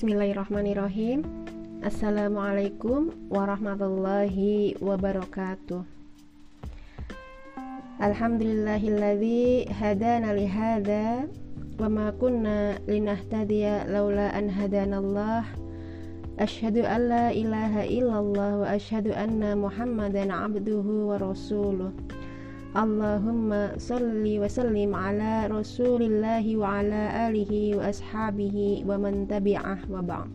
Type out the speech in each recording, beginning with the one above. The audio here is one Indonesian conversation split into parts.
Bismillahirrahmanirrahim. Assalamualaikum warahmatullahi wabarakatuh. Alhamdulillahilladzi hadana lihada wa ma kunna linahtadiya laula an hadanallah Ashhadu an la ilaha illallah wa ashhadu anna muhammadan abduhu wa rasuluh Allahumma salli wa sallim ala rasulillahi wa ala alihi wa ashabihi wa man tabi'ah wa ba'd.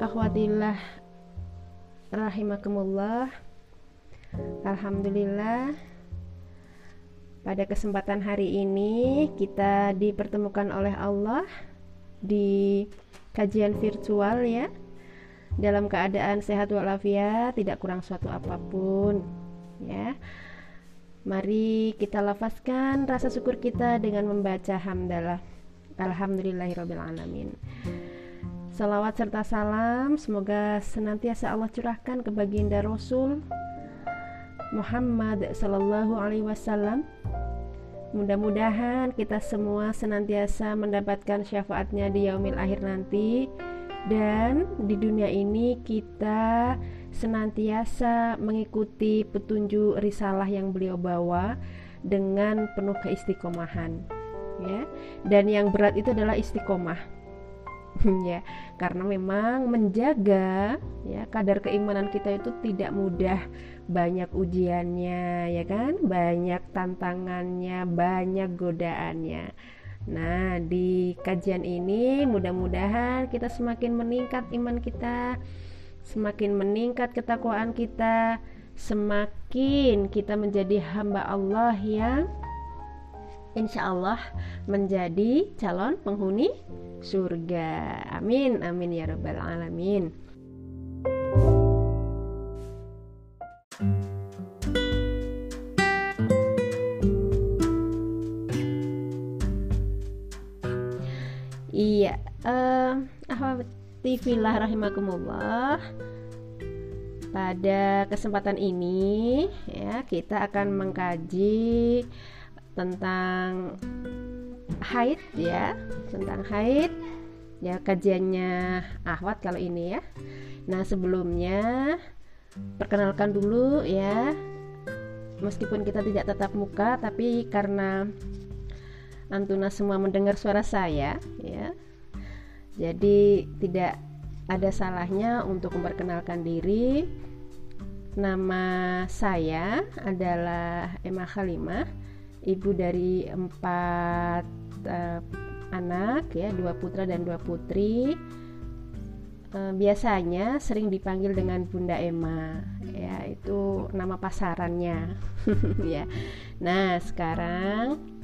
Akhwatillah rahimakumullah. Alhamdulillah pada kesempatan hari ini kita dipertemukan oleh Allah di kajian virtual ya. Dalam keadaan sehat walafiat tidak kurang suatu apa pun ya. Mari kita lafazkan rasa syukur kita dengan membaca hamdalah. Alhamdulillahirobbilalamin Salawat serta salam semoga senantiasa Allah curahkan ke baginda Rasul Muhammad Sallallahu Alaihi Wasallam Mudah-mudahan kita semua senantiasa mendapatkan syafaatnya di yaumil akhir nanti. Dan di dunia ini kita senantiasa mengikuti petunjuk risalah yang beliau bawa dengan penuh keistiqomahan ya. Dan yang berat itu adalah istiqomah. Ya karena memang menjaga ya kadar keimanan kita itu tidak mudah banyak ujiannya ya kan banyak tantangannya banyak godaannya Nah, di kajian ini mudah-mudahan kita semakin meningkat iman kita, semakin meningkat ketakwaan kita, semakin kita menjadi hamba Allah yang insya Allah menjadi calon penghuni surga. Amin, amin ya Rabbal 'Alamin. Iya, uh, Ahwatifillah rahimakumullah. Pada kesempatan ini ya kita akan mengkaji tentang haid ya, tentang haid. Ya kajiannya Ahwat kalau ini ya. Nah, sebelumnya perkenalkan dulu ya. Meskipun kita tidak tetap muka tapi karena Antuna semua mendengar suara saya ya. Jadi tidak ada salahnya untuk memperkenalkan diri. Nama saya adalah Emma Khalimah, ibu dari empat uh, anak ya, dua putra dan dua putri. Uh, biasanya sering dipanggil dengan Bunda Emma, ya itu nama pasarannya, ya. Nah sekarang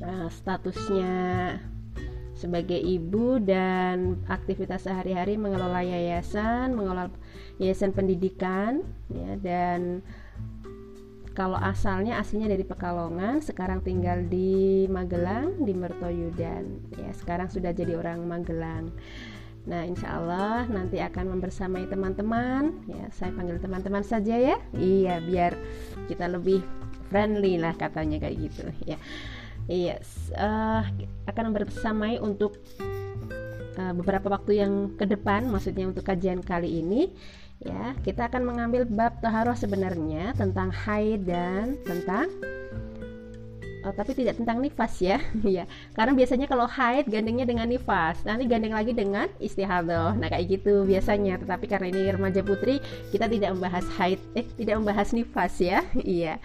Nah, statusnya sebagai ibu dan aktivitas sehari-hari mengelola yayasan, mengelola yayasan pendidikan ya dan kalau asalnya aslinya dari Pekalongan, sekarang tinggal di Magelang, di Mertoyudan. Ya, sekarang sudah jadi orang Magelang. Nah, insya Allah nanti akan membersamai teman-teman. Ya, saya panggil teman-teman saja ya. Iya, biar kita lebih friendly lah katanya kayak gitu. Ya. Iya, yes, uh, akan bersamai untuk uh, beberapa waktu yang ke depan, maksudnya untuk kajian kali ini, ya kita akan mengambil bab taharoh sebenarnya tentang haid dan tentang Oh, tapi tidak tentang nifas ya, ya. Karena biasanya kalau haid gandengnya dengan nifas, nanti gandeng lagi dengan istihadah. Nah kayak gitu biasanya. Tetapi karena ini remaja putri, kita tidak membahas haid, eh tidak membahas nifas ya, iya.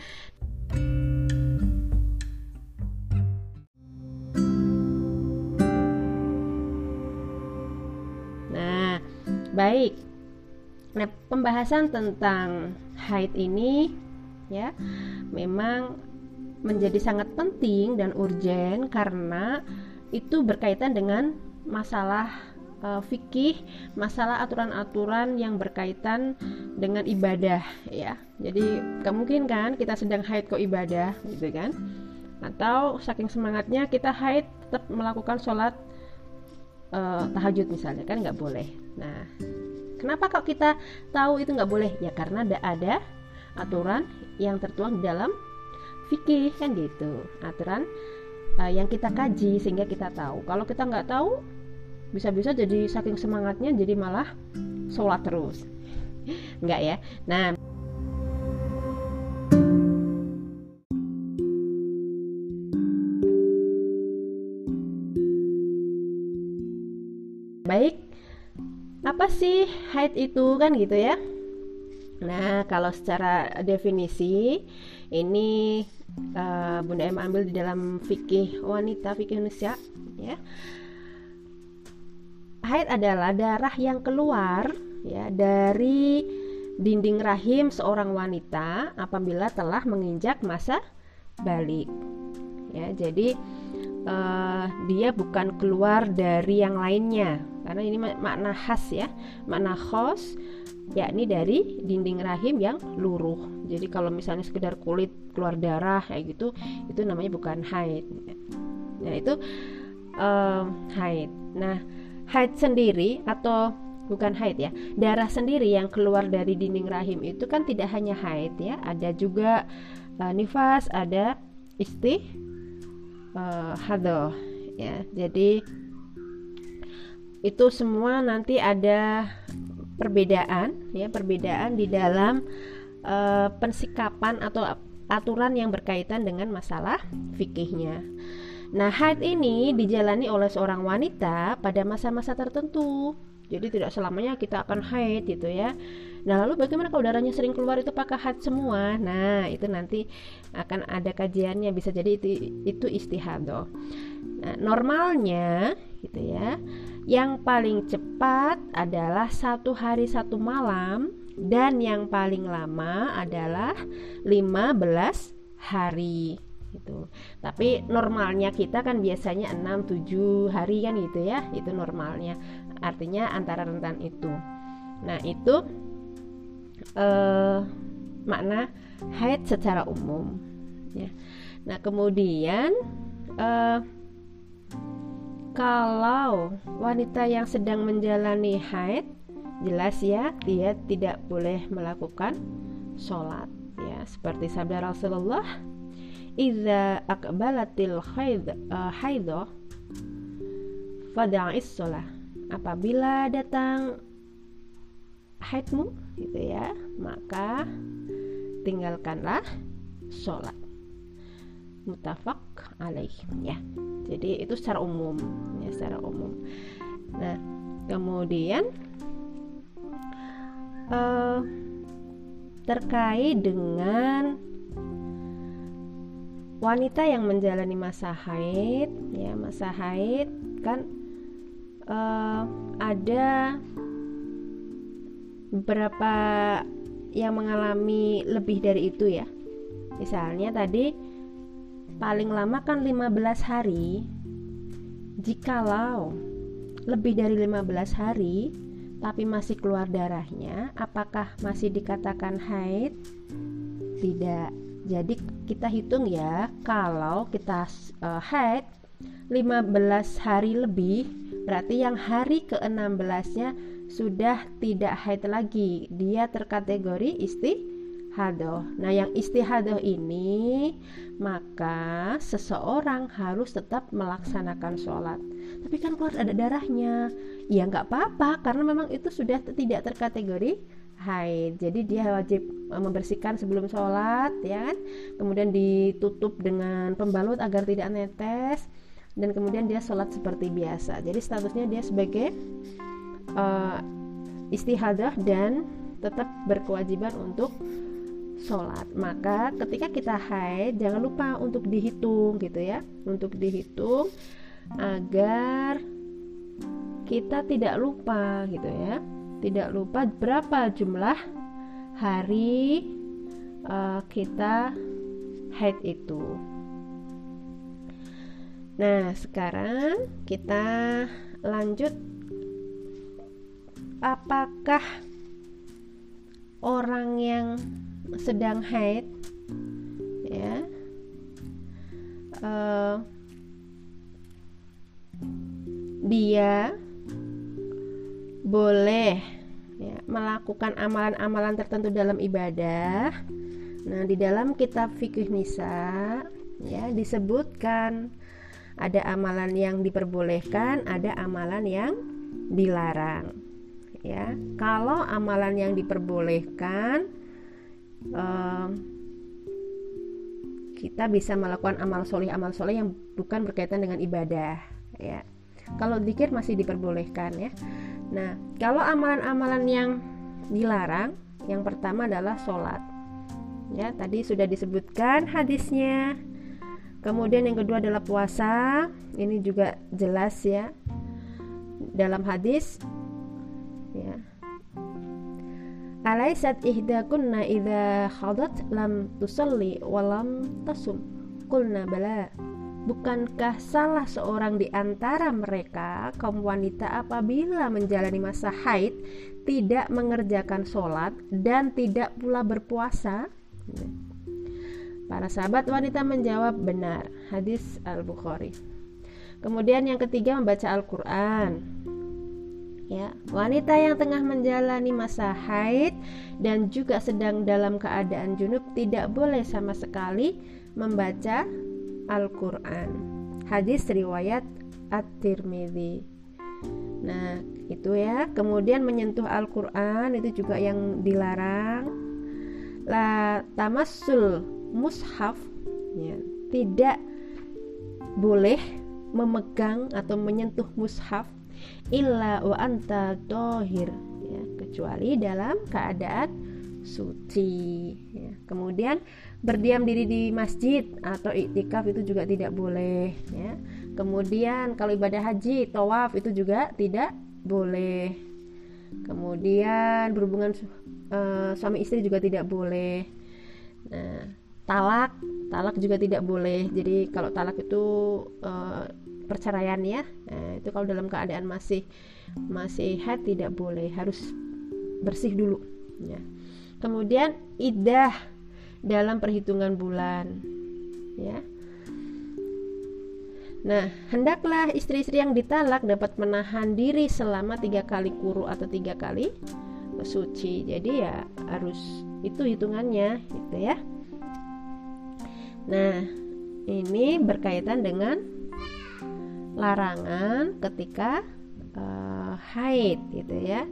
Baik. Nah, pembahasan tentang haid ini ya memang menjadi sangat penting dan urgen karena itu berkaitan dengan masalah uh, fikih, masalah aturan-aturan yang berkaitan dengan ibadah ya. Jadi mungkin kan kita sedang haid kok ibadah gitu kan? Atau saking semangatnya kita haid tetap melakukan sholat uh, tahajud misalnya kan nggak boleh Nah, kenapa kok kita tahu itu nggak boleh? Ya karena ada aturan yang tertuang di dalam fikih kan gitu. Aturan uh, yang kita kaji sehingga kita tahu. Kalau kita nggak tahu bisa-bisa jadi saking semangatnya jadi malah sholat terus. Nggak ya? Nah baik. Apa sih haid itu kan gitu ya nah kalau secara definisi ini uh, Bunda Em ambil di dalam fikih wanita fikih Indonesia ya. Haid adalah darah yang keluar ya dari dinding rahim seorang wanita apabila telah menginjak masa balik. Ya jadi uh, dia bukan keluar dari yang lainnya. Karena ini makna khas ya. Makna khos yakni dari dinding rahim yang luruh. Jadi kalau misalnya sekedar kulit keluar darah kayak gitu itu namanya bukan haid. Nah itu uh, haid. Nah haid sendiri atau bukan haid ya darah sendiri yang keluar dari dinding rahim itu kan tidak hanya haid ya ada juga uh, nifas ada istih uh, hadoh ya. Jadi itu semua nanti ada perbedaan ya perbedaan di dalam uh, pensikapan atau aturan yang berkaitan dengan masalah fikihnya. Nah, haid ini dijalani oleh seorang wanita pada masa-masa tertentu. Jadi tidak selamanya kita akan haid gitu ya. Nah, lalu bagaimana kalau darahnya sering keluar itu pakai haid semua? Nah, itu nanti akan ada kajiannya bisa jadi itu itu istihadoh. Nah, normalnya gitu ya yang paling cepat adalah satu hari satu malam dan yang paling lama adalah 15 hari gitu. Tapi normalnya kita kan biasanya 6 7 hari kan gitu ya. Itu normalnya. Artinya antara rentan itu. Nah, itu eh, makna haid secara umum ya. Nah, kemudian eh, kalau wanita yang sedang menjalani haid jelas ya dia tidak boleh melakukan sholat ya. Seperti sabda Rasulullah Iza akbalatil haid uh, haidah fada'is sholat apabila datang haidmu gitu ya maka tinggalkanlah sholat mutafak alaih ya. Jadi itu secara umum ya secara umum. Nah kemudian uh, terkait dengan wanita yang menjalani masa haid ya masa haid kan uh, ada beberapa yang mengalami lebih dari itu ya. Misalnya tadi paling lama kan 15 hari. Jikalau lebih dari 15 hari tapi masih keluar darahnya apakah masih dikatakan haid? Tidak. Jadi kita hitung ya kalau kita uh, haid 15 hari lebih berarti yang hari ke-16 nya sudah tidak haid lagi. Dia terkategori isti istihadoh. Nah, yang istihadoh ini maka seseorang harus tetap melaksanakan sholat. Tapi kan keluar ada darahnya, ya nggak apa-apa karena memang itu sudah tidak terkategori haid. Jadi dia wajib e, membersihkan sebelum sholat, ya kan? Kemudian ditutup dengan pembalut agar tidak netes dan kemudian dia sholat seperti biasa. Jadi statusnya dia sebagai uh, istihadah dan tetap berkewajiban untuk sholat. Maka ketika kita haid jangan lupa untuk dihitung gitu ya. Untuk dihitung agar kita tidak lupa gitu ya. Tidak lupa berapa jumlah hari uh, kita haid itu. Nah sekarang kita lanjut. Apakah orang yang sedang haid ya uh, dia boleh ya, melakukan amalan-amalan tertentu dalam ibadah. Nah, di dalam kitab fikih nisa ya disebutkan ada amalan yang diperbolehkan, ada amalan yang dilarang. Ya, kalau amalan yang diperbolehkan kita bisa melakukan amal soleh amal soleh yang bukan berkaitan dengan ibadah ya. Kalau dikir masih diperbolehkan ya. Nah kalau amalan-amalan yang dilarang yang pertama adalah sholat. Ya tadi sudah disebutkan hadisnya. Kemudian yang kedua adalah puasa. Ini juga jelas ya dalam hadis ya Alaisat ihdakunna idha khadat lam tusalli walam tasum Kulna bala Bukankah salah seorang di antara mereka kaum wanita apabila menjalani masa haid tidak mengerjakan sholat dan tidak pula berpuasa? Para sahabat wanita menjawab benar. Hadis Al-Bukhari. Kemudian yang ketiga membaca Al-Quran ya wanita yang tengah menjalani masa haid dan juga sedang dalam keadaan junub tidak boleh sama sekali membaca Al-Qur'an. Hadis riwayat At-Tirmidzi. Nah itu ya. Kemudian menyentuh Al-Qur'an itu juga yang dilarang. La tamassul mushaf ya, tidak boleh memegang atau menyentuh mushaf illa wa anta dohir ya, kecuali dalam keadaan suci. Ya. kemudian berdiam diri di masjid atau iktikaf itu juga tidak boleh ya. Kemudian kalau ibadah haji tawaf itu juga tidak boleh. Kemudian berhubungan uh, suami istri juga tidak boleh. Nah talak talak juga tidak boleh. Jadi kalau talak itu uh, perceraian ya nah, itu kalau dalam keadaan masih masih head tidak boleh harus bersih dulu ya kemudian idah dalam perhitungan bulan ya Nah, hendaklah istri-istri yang ditalak dapat menahan diri selama tiga kali kuru atau tiga kali suci. Jadi ya harus itu hitungannya, gitu ya. Nah, ini berkaitan dengan larangan ketika uh, haid gitu ya.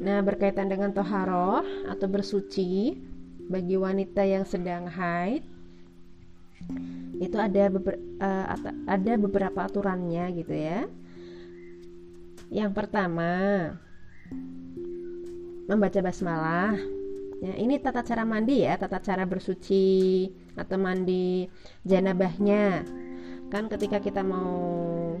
Nah, berkaitan dengan toharoh atau bersuci bagi wanita yang sedang haid itu ada beber, uh, ada beberapa aturannya gitu ya. Yang pertama membaca basmalah. Ya, ini tata cara mandi ya, tata cara bersuci atau mandi janabahnya. Kan ketika kita mau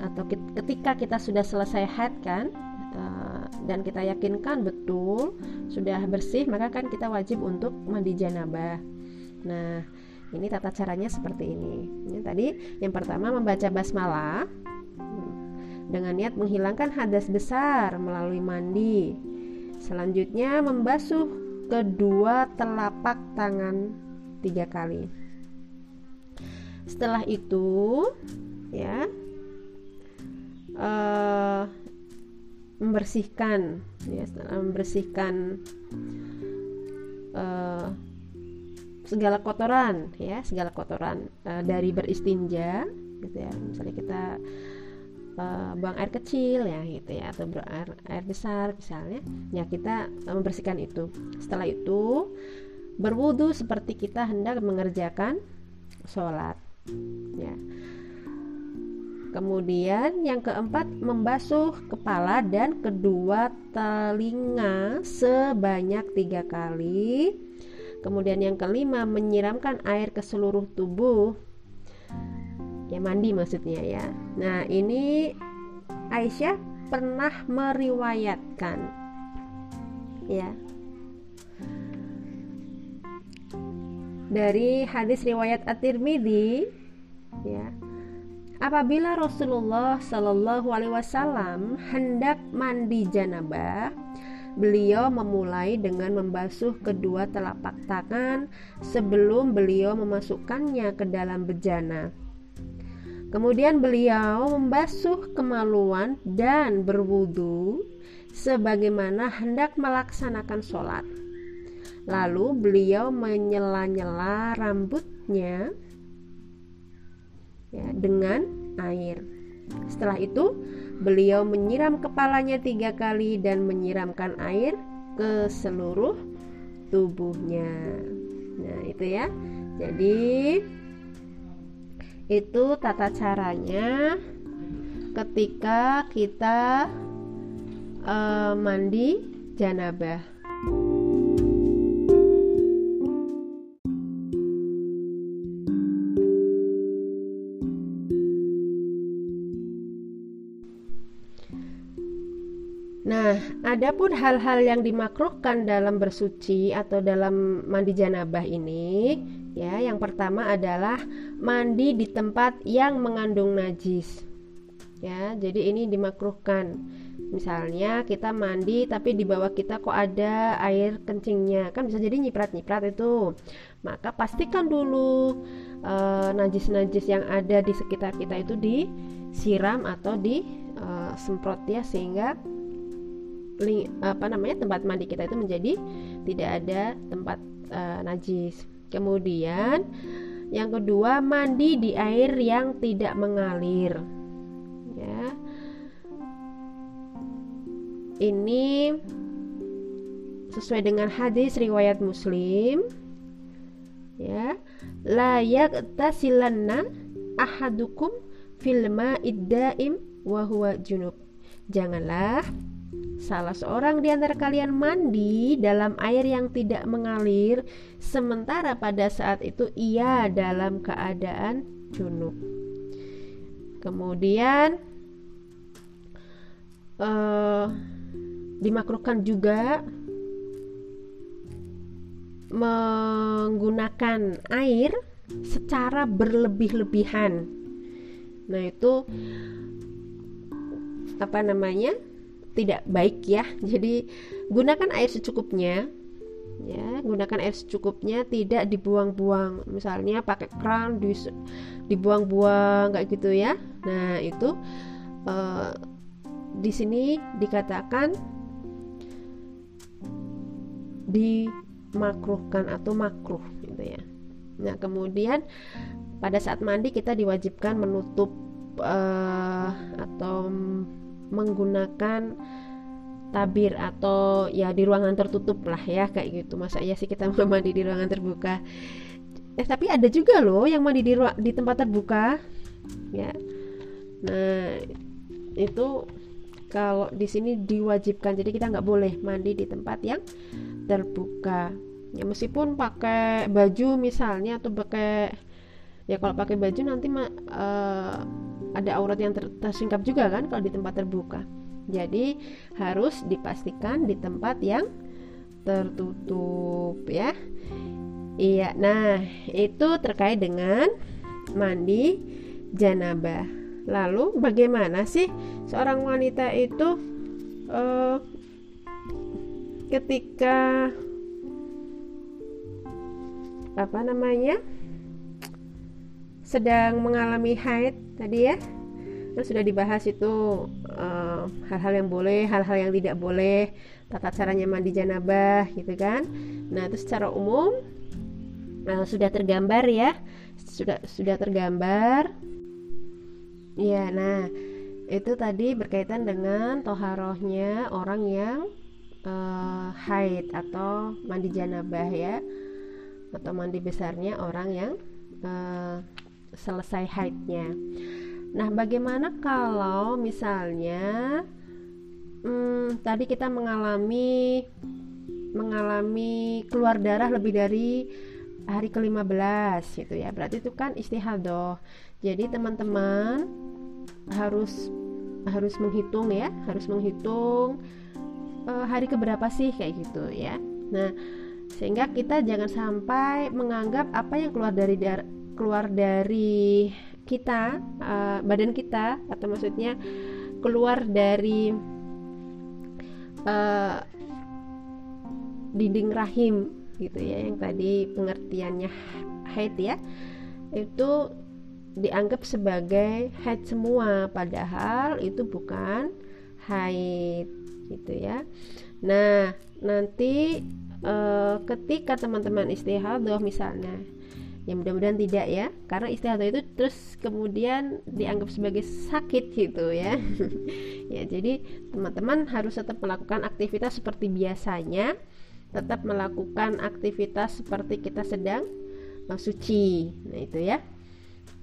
atau ketika kita sudah selesai haid kan uh, dan kita yakinkan betul sudah bersih maka kan kita wajib untuk mandi janabah. Nah, ini tata caranya seperti ini. Ini tadi yang pertama membaca basmalah dengan niat menghilangkan hadas besar melalui mandi. Selanjutnya membasuh kedua telapak tangan tiga kali. Setelah itu, ya, uh, membersihkan, ya, membersihkan uh, segala kotoran ya segala kotoran uh, dari beristinja gitu ya. Misalnya kita uh, buang air kecil ya gitu ya atau buang air, air besar misalnya ya kita uh, membersihkan itu. Setelah itu berwudu seperti kita hendak mengerjakan sholat ya. Kemudian yang keempat membasuh kepala dan kedua telinga sebanyak tiga kali Kemudian yang kelima menyiramkan air ke seluruh tubuh. Ya mandi maksudnya ya. Nah, ini Aisyah pernah meriwayatkan ya dari hadis riwayat At-Tirmidzi ya apabila Rasulullah Shallallahu alaihi wasallam hendak mandi janabah beliau memulai dengan membasuh kedua telapak tangan sebelum beliau memasukkannya ke dalam bejana. Kemudian beliau membasuh kemaluan dan berwudu sebagaimana hendak melaksanakan sholat. Lalu beliau menyela-nyela rambutnya ya, dengan air. Setelah itu, beliau menyiram kepalanya tiga kali dan menyiramkan air ke seluruh tubuhnya. Nah, itu ya. Jadi, itu tata caranya ketika kita uh, mandi janabah. Nah, adapun hal-hal yang dimakruhkan dalam bersuci atau dalam mandi janabah ini, ya, yang pertama adalah mandi di tempat yang mengandung najis. Ya, jadi ini dimakruhkan. Misalnya kita mandi tapi di bawah kita kok ada air kencingnya, kan bisa jadi nyiprat-nyiprat itu. Maka pastikan dulu najis najis-najis yang ada di sekitar kita itu disiram atau disemprot ya sehingga apa namanya tempat mandi kita itu menjadi tidak ada tempat uh, najis. Kemudian yang kedua mandi di air yang tidak mengalir. Ya. Ini sesuai dengan hadis riwayat Muslim. Ya. Layak tasilanna ahadukum filma iddaim wa huwa junub. Janganlah Salah seorang di antara kalian mandi dalam air yang tidak mengalir, sementara pada saat itu ia dalam keadaan junub. Kemudian uh, dimakruhkan juga menggunakan air secara berlebih-lebihan. Nah, itu apa namanya? Tidak baik ya. Jadi gunakan air secukupnya. Ya, gunakan air secukupnya, tidak dibuang-buang. Misalnya pakai kran di, dibuang-buang kayak gitu ya. Nah, itu uh, di sini dikatakan dimakruhkan atau makruh gitu ya. Nah, kemudian pada saat mandi kita diwajibkan menutup uh, atau menggunakan tabir atau ya di ruangan tertutup lah ya kayak gitu. Masa ya sih kita mau mandi di ruangan terbuka? Eh tapi ada juga loh yang mandi di di tempat terbuka. Ya. Nah itu kalau di sini diwajibkan. Jadi kita nggak boleh mandi di tempat yang terbuka. Ya meskipun pakai baju misalnya atau pakai ya kalau pakai baju nanti uh, ada aurat yang ter tersingkap juga kan kalau di tempat terbuka. Jadi harus dipastikan di tempat yang tertutup ya. Iya nah itu terkait dengan mandi janabah. Lalu bagaimana sih seorang wanita itu uh, ketika apa namanya sedang mengalami haid tadi ya. Kan sudah dibahas itu eh, hal-hal uh, yang boleh hal-hal yang tidak boleh tata caranya mandi janabah gitu kan. Nah itu secara umum uh, sudah tergambar ya. Sudah sudah tergambar. Ya nah itu tadi berkaitan dengan toharohnya orang yang uh, haid atau mandi janabah ya. Atau mandi besarnya orang yang uh, selesai haidnya. Nah, bagaimana kalau misalnya hmm, tadi kita mengalami mengalami keluar darah lebih dari hari ke-15 gitu ya. Berarti itu kan istihadoh. Jadi teman-teman harus harus menghitung ya, harus menghitung uh, hari keberapa sih kayak gitu ya. Nah, sehingga kita jangan sampai menganggap apa yang keluar dari darah keluar dari kita uh, badan kita atau maksudnya keluar dari uh, dinding rahim gitu ya yang tadi pengertiannya haid ya. Itu dianggap sebagai haid semua padahal itu bukan haid gitu ya. Nah nanti e, ketika teman-teman istihadah misalnya ya mudah-mudahan tidak ya. Karena istihadah itu terus kemudian dianggap sebagai sakit gitu ya. Ya jadi teman-teman harus tetap melakukan aktivitas seperti biasanya. Tetap melakukan aktivitas seperti kita sedang suci. Nah itu ya.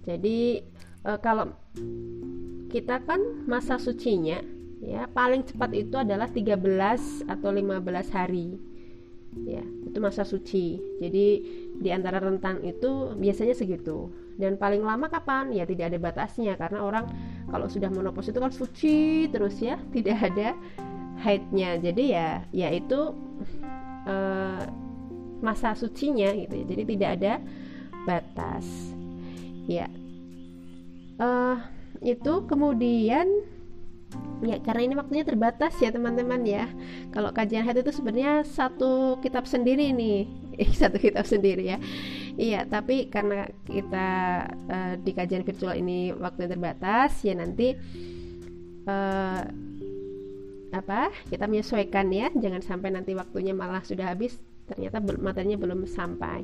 Jadi e, kalau kita kan masa sucinya ya paling cepat itu adalah 13 atau 15 hari ya itu masa suci. Jadi di antara rentang itu biasanya segitu. Dan paling lama kapan? Ya tidak ada batasnya. Karena orang kalau sudah menopause itu kan suci terus ya tidak ada haidnya. Jadi ya yaitu uh, masa sucinya gitu ya. Jadi tidak ada batas. Ya. Uh, itu kemudian ya karena ini waktunya terbatas ya teman-teman ya. Kalau kajian haid itu sebenarnya satu kitab sendiri nih. Eh, satu kitab sendiri ya. Iya tapi karena kita uh, di kajian virtual ini waktunya terbatas ya nanti uh, apa kita menyesuaikan ya. Jangan sampai nanti waktunya malah sudah habis ternyata materinya belum sampai.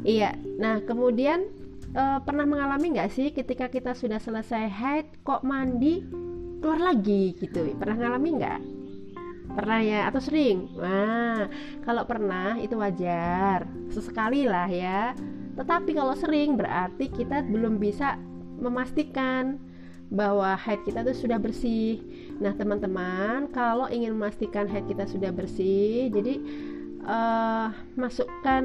Iya nah kemudian uh, pernah mengalami nggak sih ketika kita sudah selesai haid kok mandi keluar lagi gitu. Pernah mengalami nggak? Pernah ya? Atau sering? Nah kalau pernah itu wajar. Sesekali lah ya. Tetapi kalau sering berarti kita belum bisa memastikan bahwa haid kita itu sudah bersih. Nah, teman-teman, kalau ingin memastikan haid kita sudah bersih, jadi uh, masukkan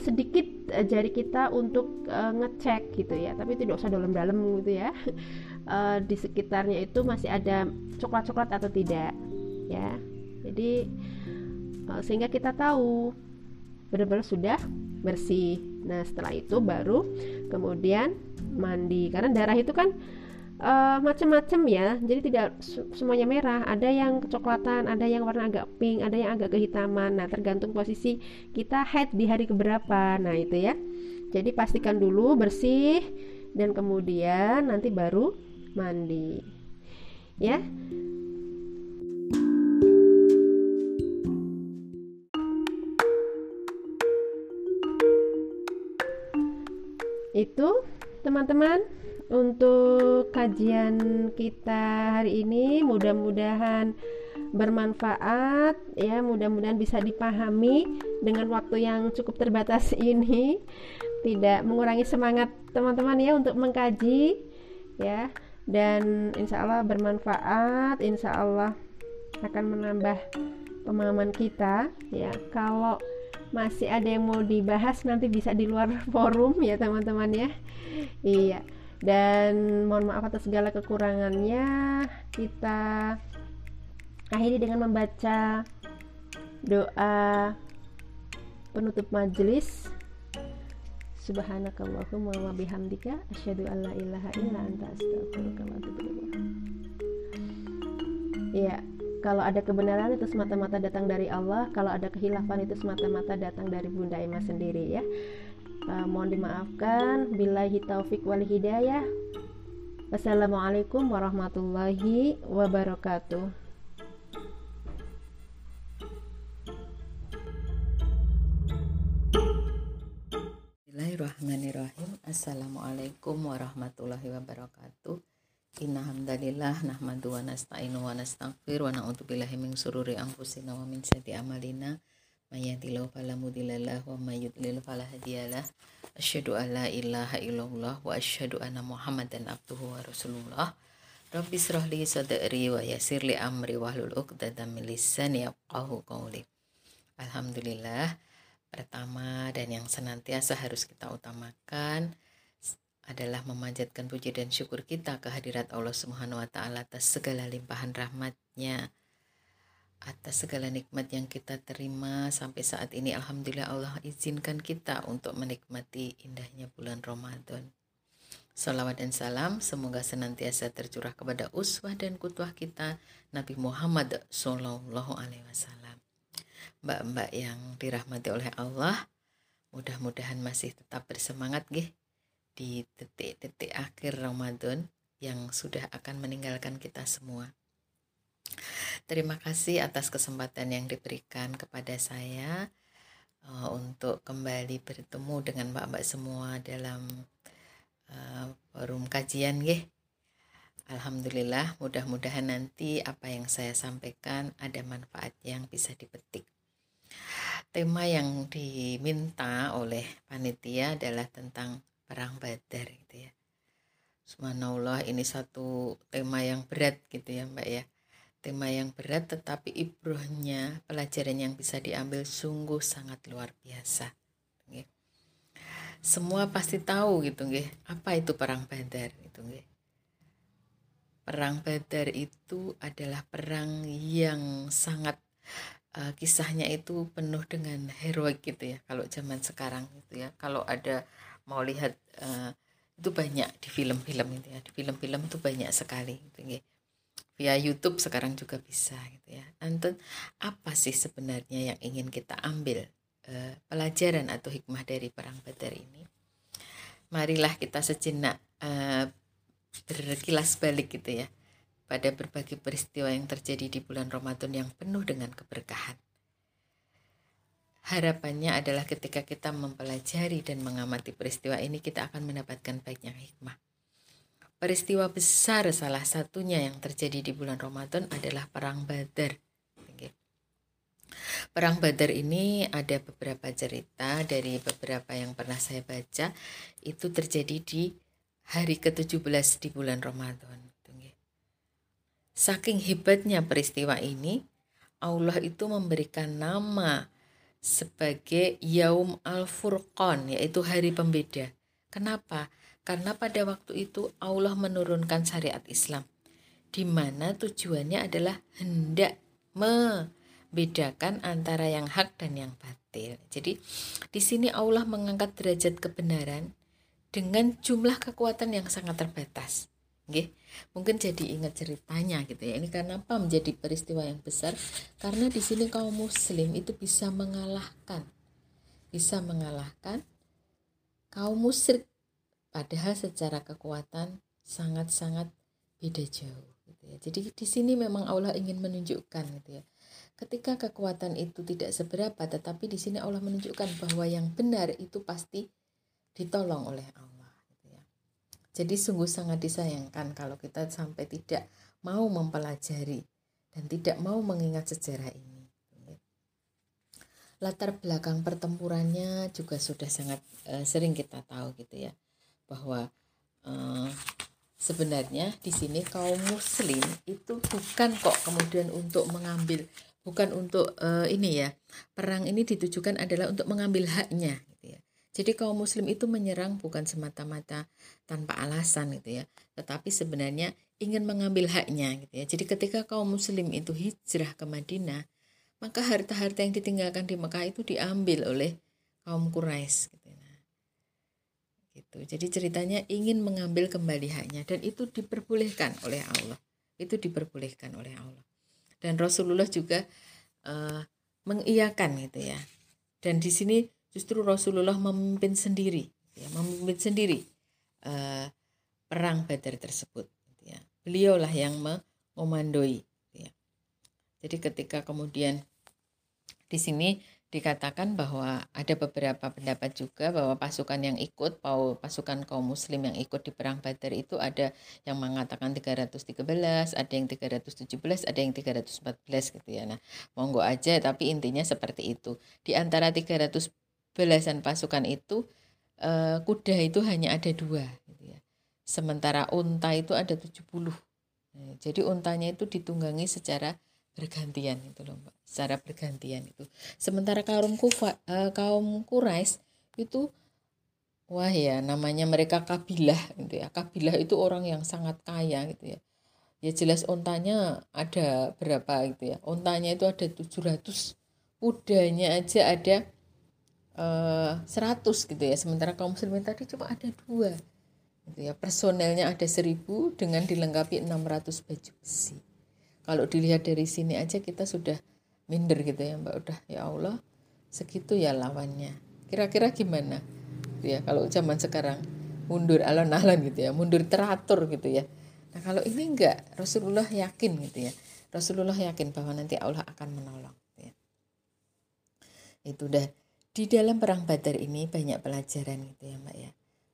sedikit jari kita untuk uh, ngecek gitu ya. Tapi tidak usah dalam-dalam gitu ya uh, di sekitarnya itu masih ada coklat-coklat atau tidak ya. Jadi uh, sehingga kita tahu benar-benar sudah bersih. Nah setelah itu baru kemudian mandi. Karena darah itu kan uh, macam-macam ya. Jadi tidak semuanya merah. Ada yang kecoklatan ada yang warna agak pink ada yang agak kehitaman. Nah tergantung posisi kita head di hari keberapa. Nah itu ya. Jadi pastikan dulu bersih dan kemudian nanti baru mandi. Ya. Itu teman-teman untuk kajian kita hari ini. Mudah-mudahan bermanfaat ya. Mudah-mudahan bisa dipahami dengan waktu yang cukup terbatas ini. Tidak mengurangi semangat teman-teman ya untuk mengkaji ya dan insya Allah bermanfaat insya Allah akan menambah pemahaman kita ya. Kalau masih ada yang mau dibahas nanti bisa di luar forum ya teman-teman ya. Iya. Dan mohon maaf atas segala kekurangannya. Kita akhiri dengan membaca doa penutup majelis Subhanakallahumma wa bihamdika asyhadu an la ilaha illa anta astaghfiruka wa atubu Ya, kalau ada kebenaran itu semata-mata datang dari Allah, kalau ada kehilafan itu semata-mata datang dari Bunda Emma sendiri ya. Uh, mohon dimaafkan. Billahi taufik wal hidayah. Wassalamualaikum warahmatullahi wabarakatuh Assalamualaikum warahmatullahi wabarakatuh Inna hamdalillah nahmadu wa nasta'inu wa nasta'gfir wa na'udzubillahi min sururi anfusina wa min sayyiati amalina Mayyatillahu fala mudhillalah wa mayyudlil fala hadiyalah. Asyhadu an la ilaha illallah wa asyhadu anna Muhammadan abduhu wa rasulullah. Rabbi israh li sadri wa yassir li amri wahlul 'uqdatam min lisani yafqahu qawli. Alhamdulillah. Pertama dan yang senantiasa harus kita utamakan adalah memanjatkan puji dan syukur kita kehadirat Allah Subhanahu wa taala atas segala limpahan rahmatnya atas segala nikmat yang kita terima. Sampai saat ini Alhamdulillah Allah izinkan kita untuk menikmati indahnya bulan Ramadan. Salawat dan salam semoga senantiasa tercurah kepada uswah dan kutwah kita Nabi Muhammad Sallallahu Alaihi Wasallam. mbak-mbak yang dirahmati oleh Allah mudah-mudahan masih tetap bersemangat gih di detik-detik akhir Ramadan yang sudah akan meninggalkan kita semua. Terima kasih atas kesempatan yang diberikan kepada saya uh, untuk kembali bertemu dengan mbak-mbak semua dalam uh, forum kajian gih. Alhamdulillah, mudah-mudahan nanti apa yang saya sampaikan ada manfaat yang bisa dipetik. Tema yang diminta oleh panitia adalah tentang perang Badar gitu ya. Subhanallah ini satu tema yang berat gitu ya Mbak ya. Tema yang berat tetapi ibrohnya pelajaran yang bisa diambil sungguh sangat luar biasa. Semua pasti tahu gitu nggih, apa itu perang Badar gitu nggih. Perang Badar itu adalah perang yang sangat uh, kisahnya itu penuh dengan heroik gitu ya kalau zaman sekarang gitu ya. Kalau ada mau lihat uh, itu banyak di film-film itu ya. Di film-film itu banyak sekali gitu ya via YouTube sekarang juga bisa gitu ya. Nonton apa sih sebenarnya yang ingin kita ambil uh, pelajaran atau hikmah dari perang Badar ini? Marilah kita sejenak uh, berkilas balik gitu ya pada berbagai peristiwa yang terjadi di bulan Ramadan yang penuh dengan keberkahan Harapannya adalah ketika kita mempelajari dan mengamati peristiwa ini kita akan mendapatkan banyak hikmah. Peristiwa besar salah satunya yang terjadi di bulan Ramadan adalah Perang Badar. Perang Badar ini ada beberapa cerita dari beberapa yang pernah saya baca itu terjadi di hari ke-17 di bulan Ramadan. Saking hebatnya peristiwa ini, Allah itu memberikan nama sebagai Yaum Al-Furqan yaitu hari pembeda. Kenapa? Karena pada waktu itu Allah menurunkan syariat Islam di mana tujuannya adalah hendak membedakan antara yang hak dan yang batil. Jadi di sini Allah mengangkat derajat kebenaran dengan jumlah kekuatan yang sangat terbatas. Nggih. Mungkin jadi ingat ceritanya gitu ya. Ini kenapa menjadi peristiwa yang besar? Karena di sini kaum muslim itu bisa mengalahkan bisa mengalahkan kaum musyrik padahal secara kekuatan sangat-sangat beda jauh gitu ya. Jadi di sini memang Allah ingin menunjukkan gitu ya. Ketika kekuatan itu tidak seberapa tetapi di sini Allah menunjukkan bahwa yang benar itu pasti ditolong oleh Allah. Jadi sungguh sangat disayangkan kalau kita sampai tidak mau mempelajari dan tidak mau mengingat sejarah ini. Latar belakang pertempurannya juga sudah sangat uh, sering kita tahu gitu ya bahwa uh, sebenarnya di sini kaum muslim itu bukan kok kemudian untuk mengambil bukan untuk uh, ini ya perang ini ditujukan adalah untuk mengambil haknya jadi kaum muslim itu menyerang bukan semata-mata tanpa alasan gitu ya, tetapi sebenarnya ingin mengambil haknya gitu ya. Jadi ketika kaum muslim itu hijrah ke Madinah, maka harta-harta yang ditinggalkan di Mekah itu diambil oleh kaum Quraisy gitu nah. Gitu. Jadi ceritanya ingin mengambil kembali haknya dan itu diperbolehkan oleh Allah. Itu diperbolehkan oleh Allah. Dan Rasulullah juga uh, mengiyakan gitu ya. Dan di sini justru Rasulullah memimpin sendiri ya memimpin sendiri uh, perang Badar tersebut ya beliaulah yang memandoi ya jadi ketika kemudian di sini dikatakan bahwa ada beberapa pendapat juga bahwa pasukan yang ikut pasukan kaum muslim yang ikut di perang Badar itu ada yang mengatakan 313, ada yang 317, ada yang 314 gitu ya. Nah, monggo aja tapi intinya seperti itu. Di antara 300 belasan pasukan itu uh, kuda itu hanya ada dua gitu ya. sementara unta itu ada 70 nah, jadi untanya itu ditunggangi secara bergantian itu loh mbak. Secara bergantian itu. Sementara kaum kufa uh, kaum kurais itu wah ya namanya mereka kabilah gitu ya. Kabilah itu orang yang sangat kaya gitu ya. Ya jelas untanya ada berapa gitu ya. Untanya itu ada 700 kudanya aja ada eh, 100 gitu ya. Sementara kaum muslimin tadi cuma ada dua gitu ya. Personelnya ada 1000 dengan dilengkapi 600 baju besi. Kalau dilihat dari sini aja kita sudah minder gitu ya mbak. Udah ya Allah segitu ya lawannya. Kira-kira gimana? Gitu ya kalau zaman sekarang mundur alon-alon gitu ya mundur teratur gitu ya. Nah kalau ini enggak Rasulullah yakin gitu ya. Rasulullah yakin bahwa nanti Allah akan menolong gitu ya. itu udah di dalam perang Badar ini banyak pelajaran gitu ya mbak ya.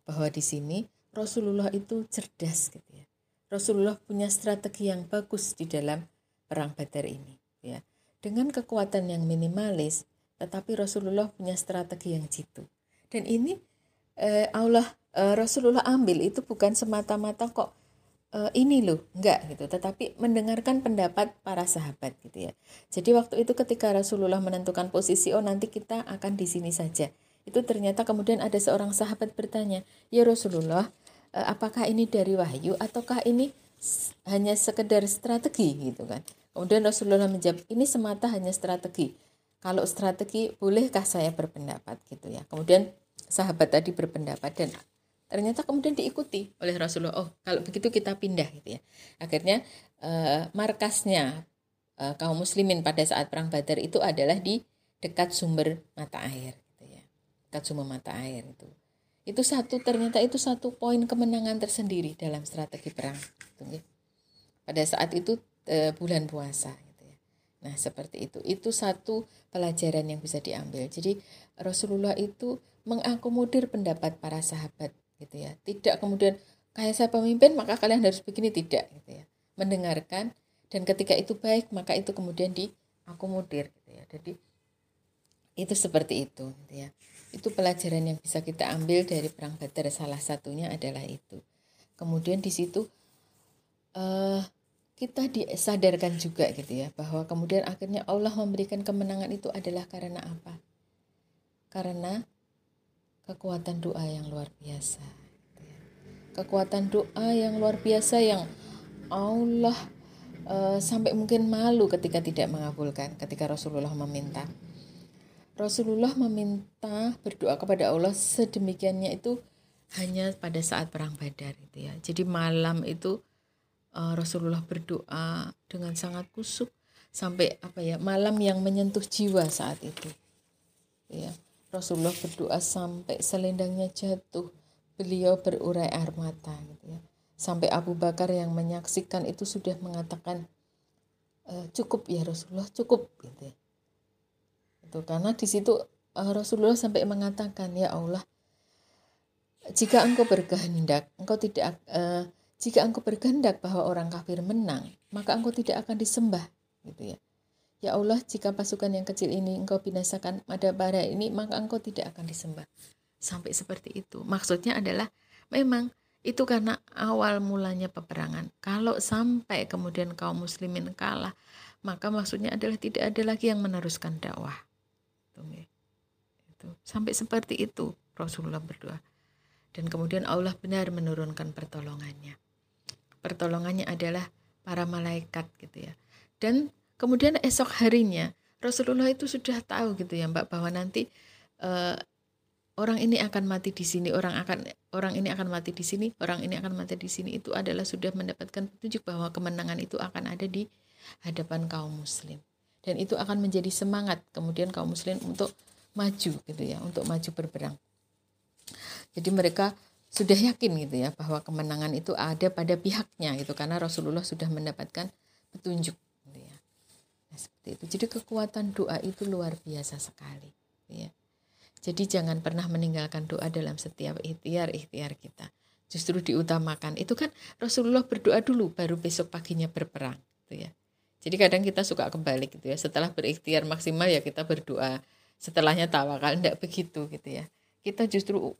Bahwa di sini Rasulullah itu cerdas gitu ya. Rasulullah punya strategi yang bagus di dalam perang Badar ini ya. Dengan kekuatan yang minimalis, tetapi Rasulullah punya strategi yang jitu. Dan ini eh, Allah eh, Rasulullah ambil itu bukan semata-mata kok eh, ini loh, enggak gitu, tetapi mendengarkan pendapat para sahabat gitu ya. Jadi waktu itu ketika Rasulullah menentukan posisi, oh nanti kita akan di sini saja. Itu ternyata kemudian ada seorang sahabat bertanya, ya Rasulullah, eh, apakah ini dari wahyu ataukah ini hanya sekedar strategi gitu kan? Kemudian Rasulullah menjawab, ini semata hanya strategi. Kalau strategi, bolehkah saya berpendapat gitu ya. Kemudian sahabat tadi berpendapat dan ternyata kemudian diikuti oleh Rasulullah. Oh, kalau begitu kita pindah gitu ya. Akhirnya eh, markasnya eh, kaum muslimin pada saat perang Badar itu adalah di dekat sumber mata air gitu ya. Dekat sumber mata air itu. Itu satu ternyata itu satu poin kemenangan tersendiri dalam strategi perang gitu ya. Pada saat itu e, bulan puasa gitu ya. Nah, seperti itu. Itu satu pelajaran yang bisa diambil. Jadi Rasulullah itu mengakomodir pendapat para sahabat gitu ya. Tidak kemudian kayak saya pemimpin maka kalian harus begini tidak gitu ya. Mendengarkan dan ketika itu baik maka itu kemudian diakomodir gitu ya. Jadi itu seperti itu gitu ya. Itu pelajaran yang bisa kita ambil dari perang Badar salah satunya adalah itu. Kemudian di situ uh, kita disadarkan juga gitu ya bahwa kemudian akhirnya Allah memberikan kemenangan itu adalah karena apa? Karena kekuatan doa yang luar biasa. Gitu ya. Kekuatan doa yang luar biasa yang Allah uh, sampai mungkin malu ketika tidak mengabulkan ketika Rasulullah meminta. Rasulullah meminta berdoa kepada Allah sedemikiannya itu hanya pada saat perang Badar itu ya. Jadi malam itu uh, Rasulullah berdoa dengan sangat kusuk sampai apa ya malam yang menyentuh jiwa saat itu ya Rasulullah berdoa sampai selendangnya jatuh beliau berurai air mata gitu ya sampai Abu Bakar yang menyaksikan itu sudah mengatakan e, cukup ya Rasulullah cukup gitu ya. itu karena di situ uh, Rasulullah sampai mengatakan ya Allah jika engkau berkehendak engkau tidak uh, jika engkau berkehendak bahwa orang kafir menang, maka engkau tidak akan disembah, gitu ya. Ya Allah, jika pasukan yang kecil ini engkau binasakan pada pada ini, maka engkau tidak akan disembah. Sampai seperti itu. Maksudnya adalah memang itu karena awal mulanya peperangan. Kalau sampai kemudian kaum muslimin kalah, maka maksudnya adalah tidak ada lagi yang meneruskan dakwah. Itu. Sampai seperti itu Rasulullah berdoa. Dan kemudian Allah benar menurunkan pertolongannya pertolongannya adalah para malaikat gitu ya. Dan kemudian esok harinya Rasulullah itu sudah tahu gitu ya Mbak bahwa nanti uh, orang ini akan mati di sini, orang akan orang ini akan mati di sini, orang ini akan mati di sini itu adalah sudah mendapatkan petunjuk bahwa kemenangan itu akan ada di hadapan kaum muslim. Dan itu akan menjadi semangat kemudian kaum muslim untuk maju gitu ya, untuk maju berperang. Jadi mereka sudah yakin gitu ya bahwa kemenangan itu ada pada pihaknya gitu karena Rasulullah sudah mendapatkan petunjuk. Nah, seperti itu. Jadi kekuatan doa itu luar biasa sekali ya. Jadi jangan pernah meninggalkan doa dalam setiap ikhtiar-ikhtiar kita. Justru diutamakan. Itu kan Rasulullah berdoa dulu baru besok paginya berperang gitu ya. Jadi kadang kita suka kebalik gitu ya. Setelah berikhtiar maksimal ya kita berdoa. Setelahnya tawakal enggak begitu gitu ya. Kita justru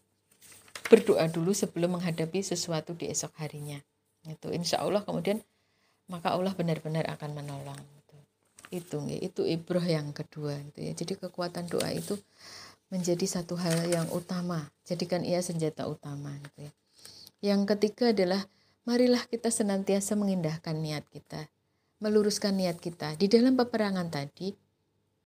berdoa dulu sebelum menghadapi sesuatu di esok harinya itu insya Allah kemudian maka Allah benar-benar akan menolong. Itu itu ibroh yang kedua gitu ya. Jadi kekuatan doa itu menjadi satu hal yang utama. Jadikan ia senjata utama gitu ya. Yang ketiga adalah marilah kita senantiasa mengindahkan niat kita meluruskan niat kita. Di dalam peperangan tadi